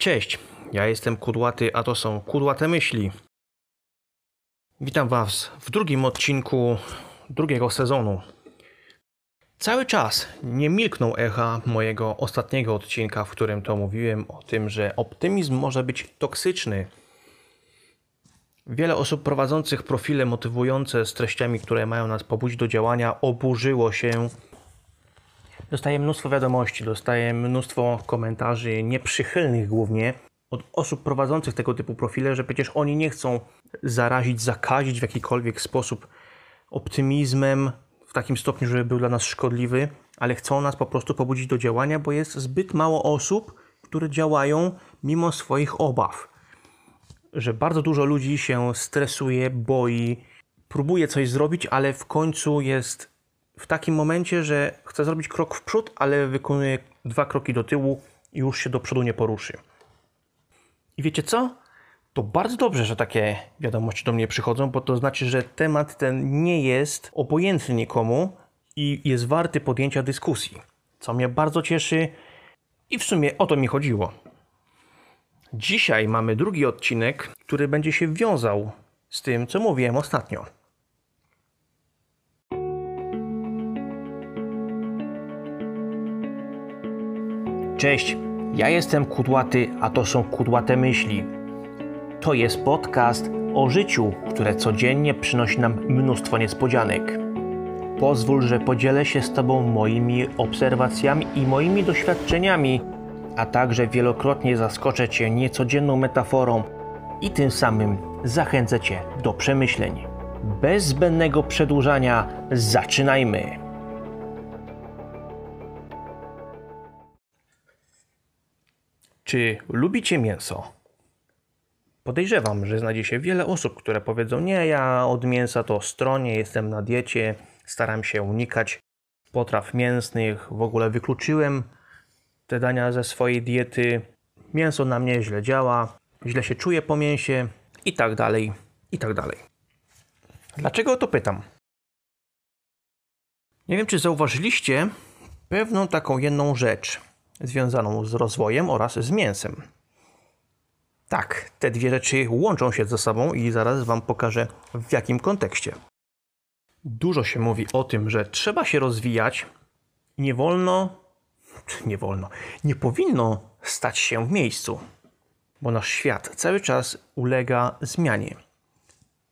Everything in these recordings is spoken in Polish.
Cześć, ja jestem Kudłaty, a to są Kudłate Myśli. Witam Was w drugim odcinku drugiego sezonu. Cały czas nie milkną echa mojego ostatniego odcinka, w którym to mówiłem o tym, że optymizm może być toksyczny. Wiele osób prowadzących profile motywujące z treściami, które mają nas pobudzić do działania, oburzyło się. Dostaję mnóstwo wiadomości, dostaję mnóstwo komentarzy, nieprzychylnych głównie, od osób prowadzących tego typu profile, że przecież oni nie chcą zarazić, zakazić w jakikolwiek sposób optymizmem w takim stopniu, żeby był dla nas szkodliwy, ale chcą nas po prostu pobudzić do działania, bo jest zbyt mało osób, które działają mimo swoich obaw. Że bardzo dużo ludzi się stresuje, boi, próbuje coś zrobić, ale w końcu jest w takim momencie, że chce zrobić krok w przód, ale wykonuje dwa kroki do tyłu i już się do przodu nie poruszy. I wiecie co? To bardzo dobrze, że takie wiadomości do mnie przychodzą, bo to znaczy, że temat ten nie jest obojętny nikomu i jest warty podjęcia dyskusji, co mnie bardzo cieszy i w sumie o to mi chodziło. Dzisiaj mamy drugi odcinek, który będzie się wiązał z tym, co mówiłem ostatnio. Cześć, ja jestem Kudłaty, a to są Kudłate Myśli. To jest podcast o życiu, które codziennie przynosi nam mnóstwo niespodzianek. Pozwól, że podzielę się z Tobą moimi obserwacjami i moimi doświadczeniami, a także wielokrotnie zaskoczę Cię niecodzienną metaforą i tym samym zachęcę Cię do przemyśleń. Bez zbędnego przedłużania, zaczynajmy! Czy lubicie mięso? Podejrzewam, że znajdzie się wiele osób, które powiedzą: Nie, ja od mięsa to stronie, jestem na diecie, staram się unikać potraw mięsnych, w ogóle wykluczyłem te dania ze swojej diety. Mięso na mnie źle działa, źle się czuję po mięsie i tak dalej, i tak dalej. Dlaczego to pytam? Nie wiem, czy zauważyliście pewną taką jedną rzecz związaną z rozwojem oraz z mięsem. Tak, te dwie rzeczy łączą się ze sobą i zaraz Wam pokażę w jakim kontekście. Dużo się mówi o tym, że trzeba się rozwijać nie wolno, nie wolno, nie powinno stać się w miejscu, bo nasz świat cały czas ulega zmianie.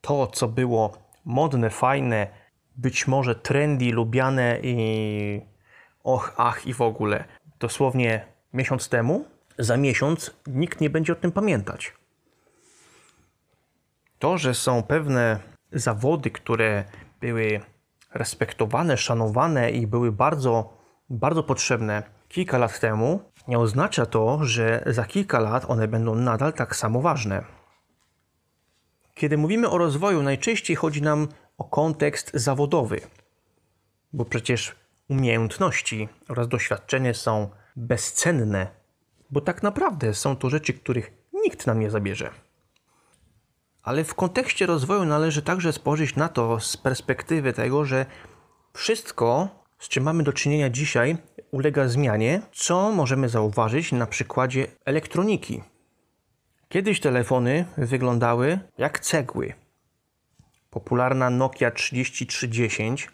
To, co było modne, fajne, być może trendy, lubiane i och, ach i w ogóle, dosłownie miesiąc temu, za miesiąc nikt nie będzie o tym pamiętać. To, że są pewne zawody, które były respektowane, szanowane i były bardzo, bardzo potrzebne kilka lat temu, nie oznacza to, że za kilka lat one będą nadal tak samo ważne. Kiedy mówimy o rozwoju, najczęściej chodzi nam o kontekst zawodowy, bo przecież umiejętności oraz doświadczenie są bezcenne, bo tak naprawdę są to rzeczy, których nikt nam nie zabierze. Ale w kontekście rozwoju należy także spojrzeć na to z perspektywy tego, że wszystko, z czym mamy do czynienia dzisiaj, ulega zmianie, co możemy zauważyć na przykładzie elektroniki. Kiedyś telefony wyglądały jak cegły. Popularna Nokia 3310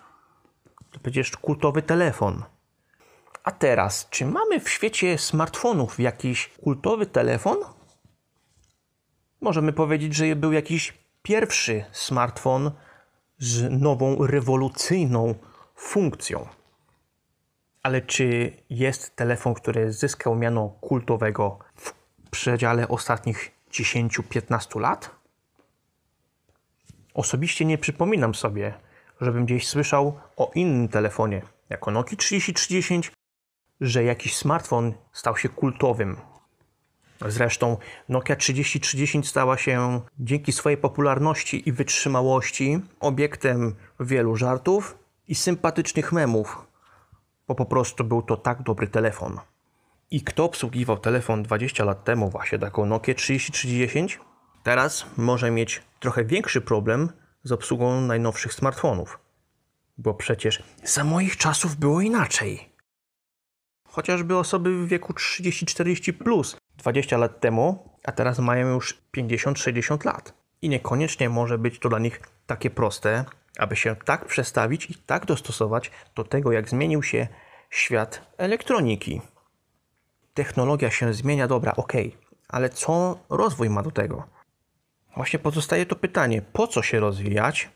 to przecież kultowy telefon. A teraz, czy mamy w świecie smartfonów jakiś kultowy telefon? Możemy powiedzieć, że był jakiś pierwszy smartfon z nową, rewolucyjną funkcją. Ale czy jest telefon, który zyskał miano kultowego w przedziale ostatnich 10-15 lat? Osobiście nie przypominam sobie, żebym gdzieś słyszał o innym telefonie, jako Nokia 3310, że jakiś smartfon stał się kultowym. Zresztą Nokia 3310 stała się dzięki swojej popularności i wytrzymałości obiektem wielu żartów i sympatycznych memów, bo po prostu był to tak dobry telefon. I kto obsługiwał telefon 20 lat temu, właśnie taką Nokia 3310, teraz może mieć trochę większy problem z obsługą najnowszych smartfonów. Bo przecież za moich czasów było inaczej. Chociażby osoby w wieku 30-40 plus 20 lat temu, a teraz mają już 50-60 lat. I niekoniecznie może być to dla nich takie proste, aby się tak przestawić i tak dostosować do tego, jak zmienił się świat elektroniki. Technologia się zmienia, dobra, ok, ale co rozwój ma do tego? Właśnie pozostaje to pytanie, po co się rozwijać?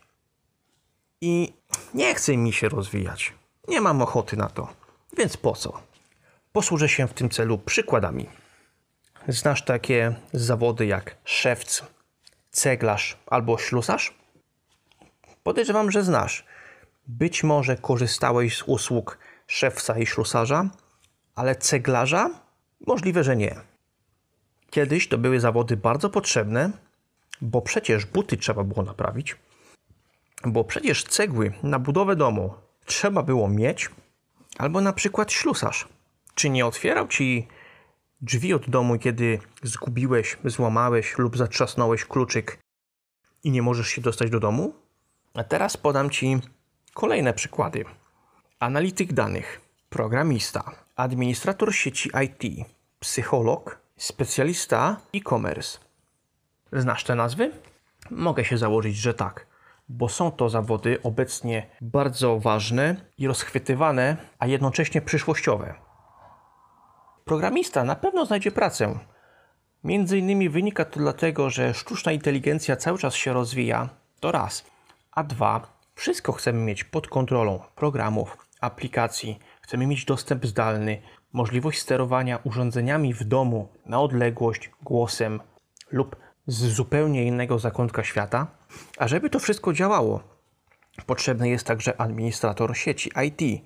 I nie chce mi się rozwijać. Nie mam ochoty na to. Więc po co? Posłużę się w tym celu przykładami. Znasz takie zawody jak szewc, ceglarz albo ślusarz? Podejrzewam, że znasz. Być może korzystałeś z usług szewca i ślusarza, ale ceglarza? Możliwe, że nie. Kiedyś to były zawody bardzo potrzebne, bo przecież buty trzeba było naprawić, bo przecież cegły na budowę domu trzeba było mieć, albo na przykład ślusarz. Czy nie otwierał ci drzwi od domu, kiedy zgubiłeś, złamałeś lub zatrzasnąłeś kluczyk i nie możesz się dostać do domu? A teraz podam ci kolejne przykłady. Analityk danych, programista, administrator sieci IT, psycholog, specjalista e-commerce. Znasz te nazwy? Mogę się założyć, że tak, bo są to zawody obecnie bardzo ważne i rozchwytywane, a jednocześnie przyszłościowe. Programista na pewno znajdzie pracę. Między innymi wynika to dlatego, że sztuczna inteligencja cały czas się rozwija. To raz. A dwa, wszystko chcemy mieć pod kontrolą programów, aplikacji, chcemy mieć dostęp zdalny, możliwość sterowania urządzeniami w domu na odległość, głosem lub z zupełnie innego zakątka świata. A żeby to wszystko działało, potrzebny jest także administrator sieci IT,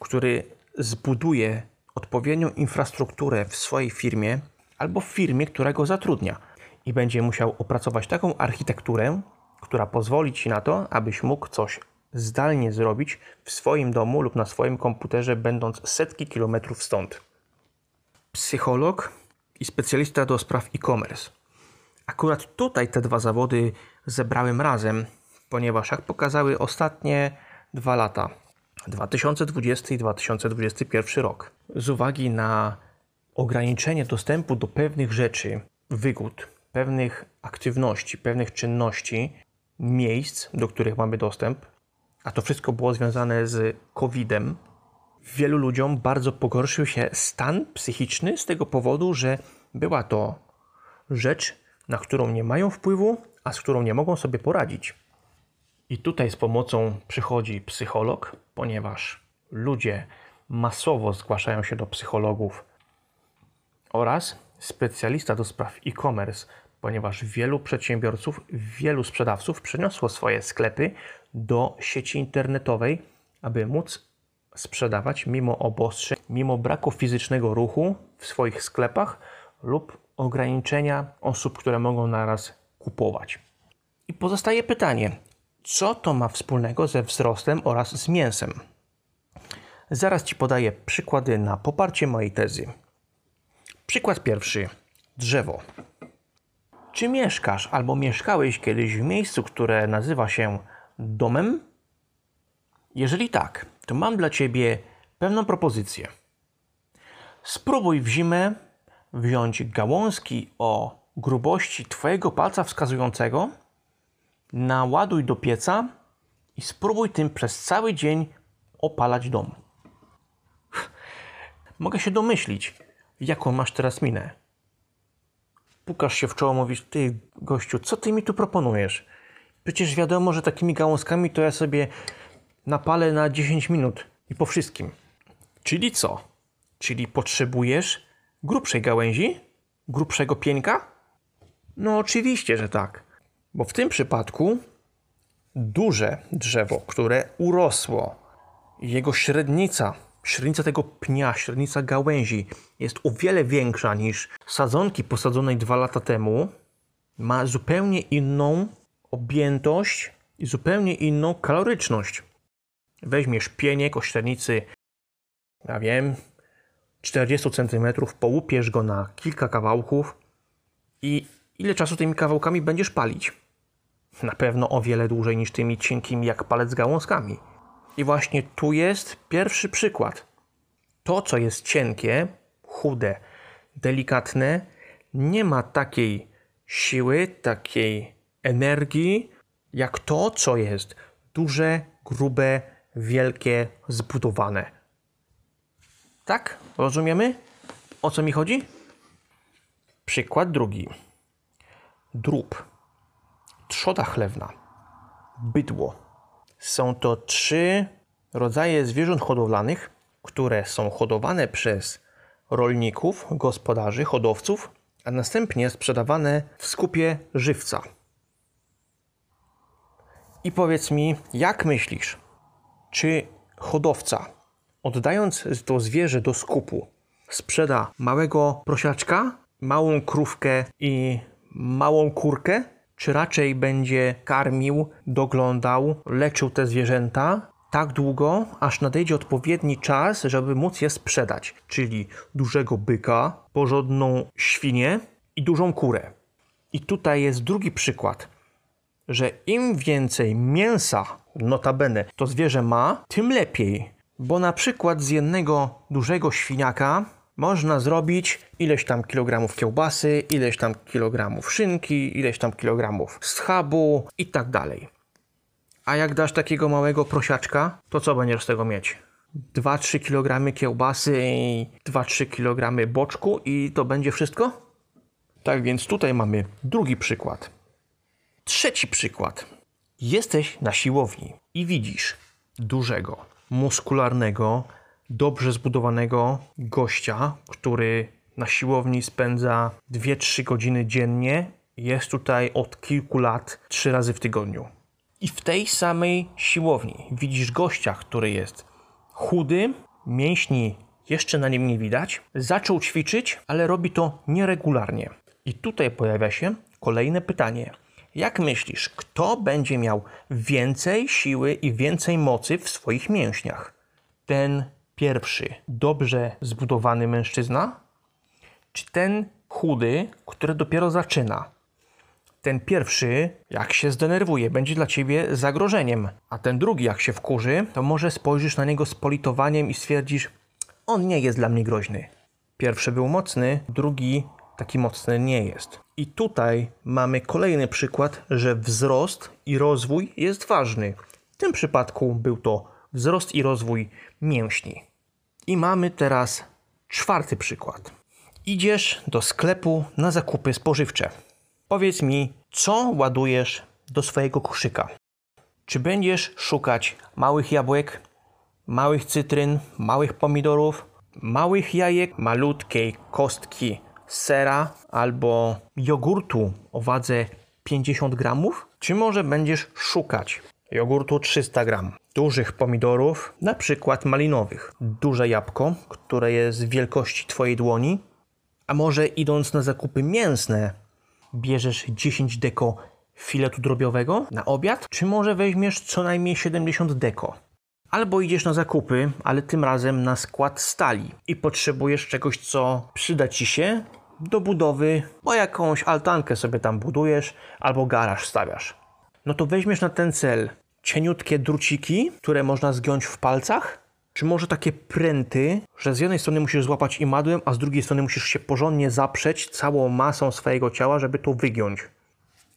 który zbuduje odpowiednią infrastrukturę w swojej firmie albo w firmie, która go zatrudnia i będzie musiał opracować taką architekturę, która pozwoli ci na to, abyś mógł coś zdalnie zrobić w swoim domu lub na swoim komputerze, będąc setki kilometrów stąd. Psycholog i specjalista do spraw e-commerce. Akurat tutaj te dwa zawody zebrałem razem, ponieważ jak pokazały ostatnie dwa lata, 2020 i 2021 rok, z uwagi na ograniczenie dostępu do pewnych rzeczy, wygód, pewnych aktywności, pewnych czynności, miejsc, do których mamy dostęp, a to wszystko było związane z COVID-em, wielu ludziom bardzo pogorszył się stan psychiczny z tego powodu, że była to rzecz, na którą nie mają wpływu, a z którą nie mogą sobie poradzić. I tutaj z pomocą przychodzi psycholog, ponieważ ludzie masowo zgłaszają się do psychologów oraz specjalista do spraw e-commerce, ponieważ wielu przedsiębiorców, wielu sprzedawców przeniosło swoje sklepy do sieci internetowej, aby móc sprzedawać mimo obostrzeń, mimo braku fizycznego ruchu w swoich sklepach lub ograniczenia osób, które mogą naraz kupować. I pozostaje pytanie, co to ma wspólnego ze wzrostem oraz z mięsem? Zaraz Ci podaję przykłady na poparcie mojej tezy. Przykład pierwszy: drzewo. Czy mieszkasz albo mieszkałeś kiedyś w miejscu, które nazywa się domem? Jeżeli tak, to mam dla Ciebie pewną propozycję. Spróbuj w zimę wziąć gałązki o grubości Twojego palca wskazującego, naładuj do pieca i spróbuj tym przez cały dzień opalać dom. Mogę się domyślić, jaką masz teraz minę. Pukasz się w czoło, mówisz, ty gościu, co ty mi tu proponujesz? Przecież wiadomo, że takimi gałązkami to ja sobie napalę na 10 minut i po wszystkim. Czyli co? Czyli potrzebujesz grubszej gałęzi? Grubszego pieńka? No oczywiście, że tak. Bo w tym przypadku duże drzewo, które urosło, jego średnica, średnica tego pnia, średnica gałęzi jest o wiele większa niż sadzonki posadzonej dwa lata temu, ma zupełnie inną objętość i zupełnie inną kaloryczność. Weźmiesz pieniek o średnicy, ja wiem, 40 cm, połupiesz go na kilka kawałków i ile czasu tymi kawałkami będziesz palić? Na pewno o wiele dłużej niż tymi cienkimi jak palec gałązkami. I właśnie tu jest pierwszy przykład. To, co jest cienkie, chude, delikatne, nie ma takiej siły, takiej energii, jak to, co jest duże, grube, wielkie, zbudowane. Tak? Rozumiemy? O co mi chodzi? Przykład drugi. Drób, trzoda chlewna, bydło. Są to trzy rodzaje zwierząt hodowlanych, które są hodowane przez rolników, gospodarzy, hodowców, a następnie sprzedawane w skupie żywca. I powiedz mi, jak myślisz, czy hodowca, oddając to zwierzę do skupu, sprzeda małego prosiaczka, małą krówkę i małą kurkę, czy raczej będzie karmił, doglądał, leczył te zwierzęta tak długo, aż nadejdzie odpowiedni czas, żeby móc je sprzedać, czyli dużego byka, porządną świnię i dużą kurę. I tutaj jest drugi przykład, że im więcej mięsa, notabene, to zwierzę ma, tym lepiej. Bo na przykład z jednego dużego świniaka można zrobić ileś tam kilogramów kiełbasy, ileś tam kilogramów szynki, ileś tam kilogramów schabu i tak dalej. A jak dasz takiego małego prosiaczka, to co będziesz z tego mieć? 2-3 kg kiełbasy i 2-3 kg boczku i to będzie wszystko? Tak więc tutaj mamy drugi przykład. Trzeci przykład. Jesteś na siłowni i widzisz dużego, muskularnego, dobrze zbudowanego gościa, który na siłowni spędza 2-3 godziny dziennie. Jest tutaj od kilku lat, 3 razy w tygodniu. I w tej samej siłowni widzisz gościa, który jest chudy, mięśni jeszcze na nim nie widać, zaczął ćwiczyć, ale robi to nieregularnie. I tutaj pojawia się kolejne pytanie. Jak myślisz, kto będzie miał więcej siły i więcej mocy w swoich mięśniach? Ten pierwszy, dobrze zbudowany mężczyzna, czy ten chudy, który dopiero zaczyna? Ten pierwszy, jak się zdenerwuje, będzie dla ciebie zagrożeniem, a ten drugi, jak się wkurzy, to może spojrzysz na niego z politowaniem i stwierdzisz: On nie jest dla mnie groźny. Pierwszy był mocny, drugi taki mocny nie jest. I tutaj mamy kolejny przykład, że wzrost i rozwój jest ważny. W tym przypadku był to wzrost i rozwój mięśni. I mamy teraz czwarty przykład. Idziesz do sklepu na zakupy spożywcze. Powiedz mi, co ładujesz do swojego koszyka? Czy będziesz szukać małych jabłek, małych cytryn, małych pomidorów, małych jajek, malutkiej kostki sera albo jogurtu o wadze 50 gramów? Czy może będziesz szukać jogurtu 300 gram, dużych pomidorów, na przykład malinowych, duże jabłko, które jest wielkości Twojej dłoni, a może idąc na zakupy mięsne, bierzesz 10 deko filetu drobiowego na obiad, czy może weźmiesz co najmniej 70 deko. Albo idziesz na zakupy, ale tym razem na skład stali i potrzebujesz czegoś, co przyda ci się do budowy, bo jakąś altankę sobie tam budujesz albo garaż stawiasz. No to weźmiesz na ten cel cieniutkie druciki, które można zgiąć w palcach, czy może takie pręty, że z jednej strony musisz złapać imadłem, a z drugiej strony musisz się porządnie zaprzeć całą masą swojego ciała, żeby to wygiąć.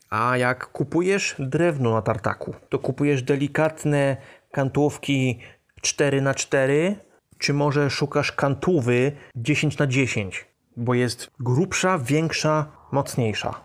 A jak kupujesz drewno na tartaku, to kupujesz delikatne kantówki 4 na 4 czy może szukasz kantówy 10 na 10 bo jest grubsza, większa, mocniejsza.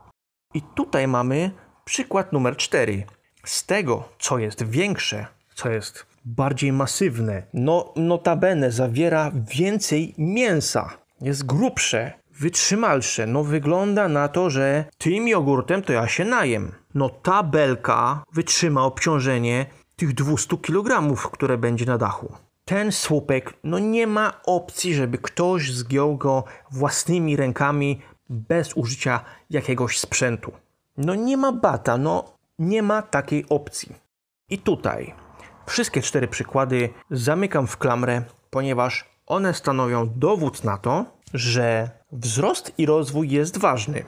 I tutaj mamy przykład numer 4. Z tego, co jest większe, co jest bardziej masywne, no notabene zawiera więcej mięsa, jest grubsze, wytrzymalsze. No wygląda na to, że tym jogurtem to ja się najem. No ta belka wytrzyma obciążenie tych 200 kg, które będzie na dachu ten słupek, no nie ma opcji, żeby ktoś zgiął go własnymi rękami bez użycia jakiegoś sprzętu. No nie ma bata, no nie ma takiej opcji. I tutaj wszystkie cztery przykłady zamykam w klamrę, ponieważ one stanowią dowód na to, że wzrost i rozwój jest ważny.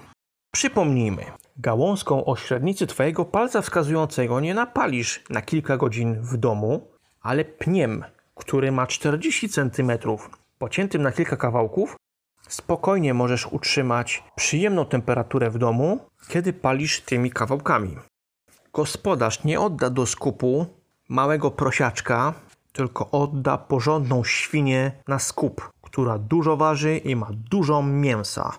Przypomnijmy, gałązką o średnicy Twojego palca wskazującego nie napalisz na kilka godzin w domu, ale pniem który ma 40 cm, pociętym na kilka kawałków, spokojnie możesz utrzymać przyjemną temperaturę w domu, kiedy palisz tymi kawałkami. Gospodarz nie odda do skupu małego prosiaczka, tylko odda porządną świnię na skup, która dużo waży i ma dużo mięsa.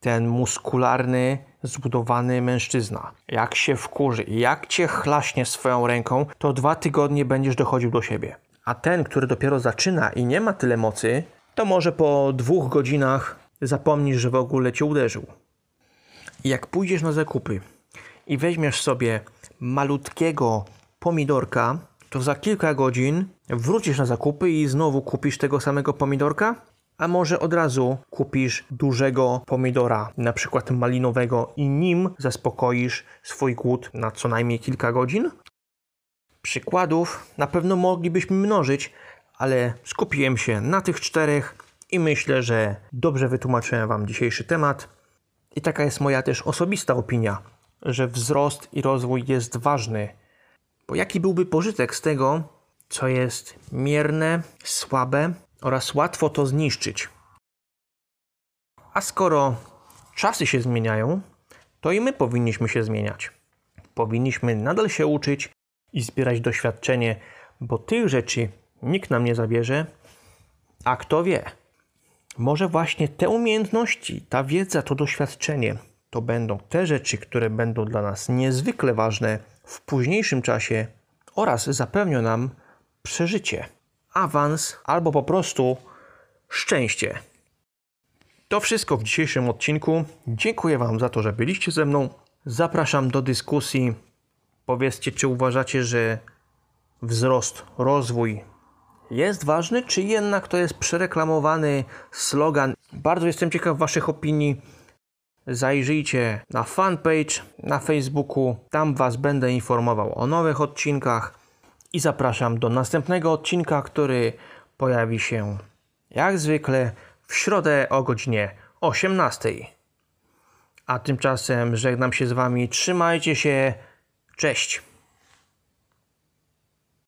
Ten muskularny, zbudowany mężczyzna, jak się wkurzy, jak cię chlaśnie swoją ręką, to dwa tygodnie będziesz dochodził do siebie. A ten, który dopiero zaczyna i nie ma tyle mocy, to może po dwóch godzinach zapomnisz, że w ogóle cię uderzył. Jak pójdziesz na zakupy i weźmiesz sobie malutkiego pomidorka, to za kilka godzin wrócisz na zakupy i znowu kupisz tego samego pomidorka? A może od razu kupisz dużego pomidora, na przykład malinowego, i nim zaspokoisz swój głód na co najmniej kilka godzin? Przykładów na pewno moglibyśmy mnożyć, ale skupiłem się na tych czterech i myślę, że dobrze wytłumaczyłem Wam dzisiejszy temat. I taka jest moja też osobista opinia, że wzrost i rozwój jest ważny. Bo jaki byłby pożytek z tego, co jest mierne, słabe oraz łatwo to zniszczyć? A skoro czasy się zmieniają, to i my powinniśmy się zmieniać. Powinniśmy nadal się uczyć i zbierać doświadczenie, bo tych rzeczy nikt nam nie zabierze, a kto wie, może właśnie te umiejętności, ta wiedza, to doświadczenie to będą te rzeczy, które będą dla nas niezwykle ważne w późniejszym czasie oraz zapewnią nam przeżycie, awans albo po prostu szczęście. To wszystko w dzisiejszym odcinku. Dziękuję Wam za to, że byliście ze mną. Zapraszam do dyskusji. Powiedzcie, czy uważacie, że wzrost, rozwój jest ważny, czy jednak to jest przereklamowany slogan? Bardzo jestem ciekaw Waszych opinii. Zajrzyjcie na fanpage na Facebooku, tam Was będę informował o nowych odcinkach i zapraszam do następnego odcinka, który pojawi się jak zwykle w środę o godzinie 18. A tymczasem żegnam się z Wami, trzymajcie się, cześć!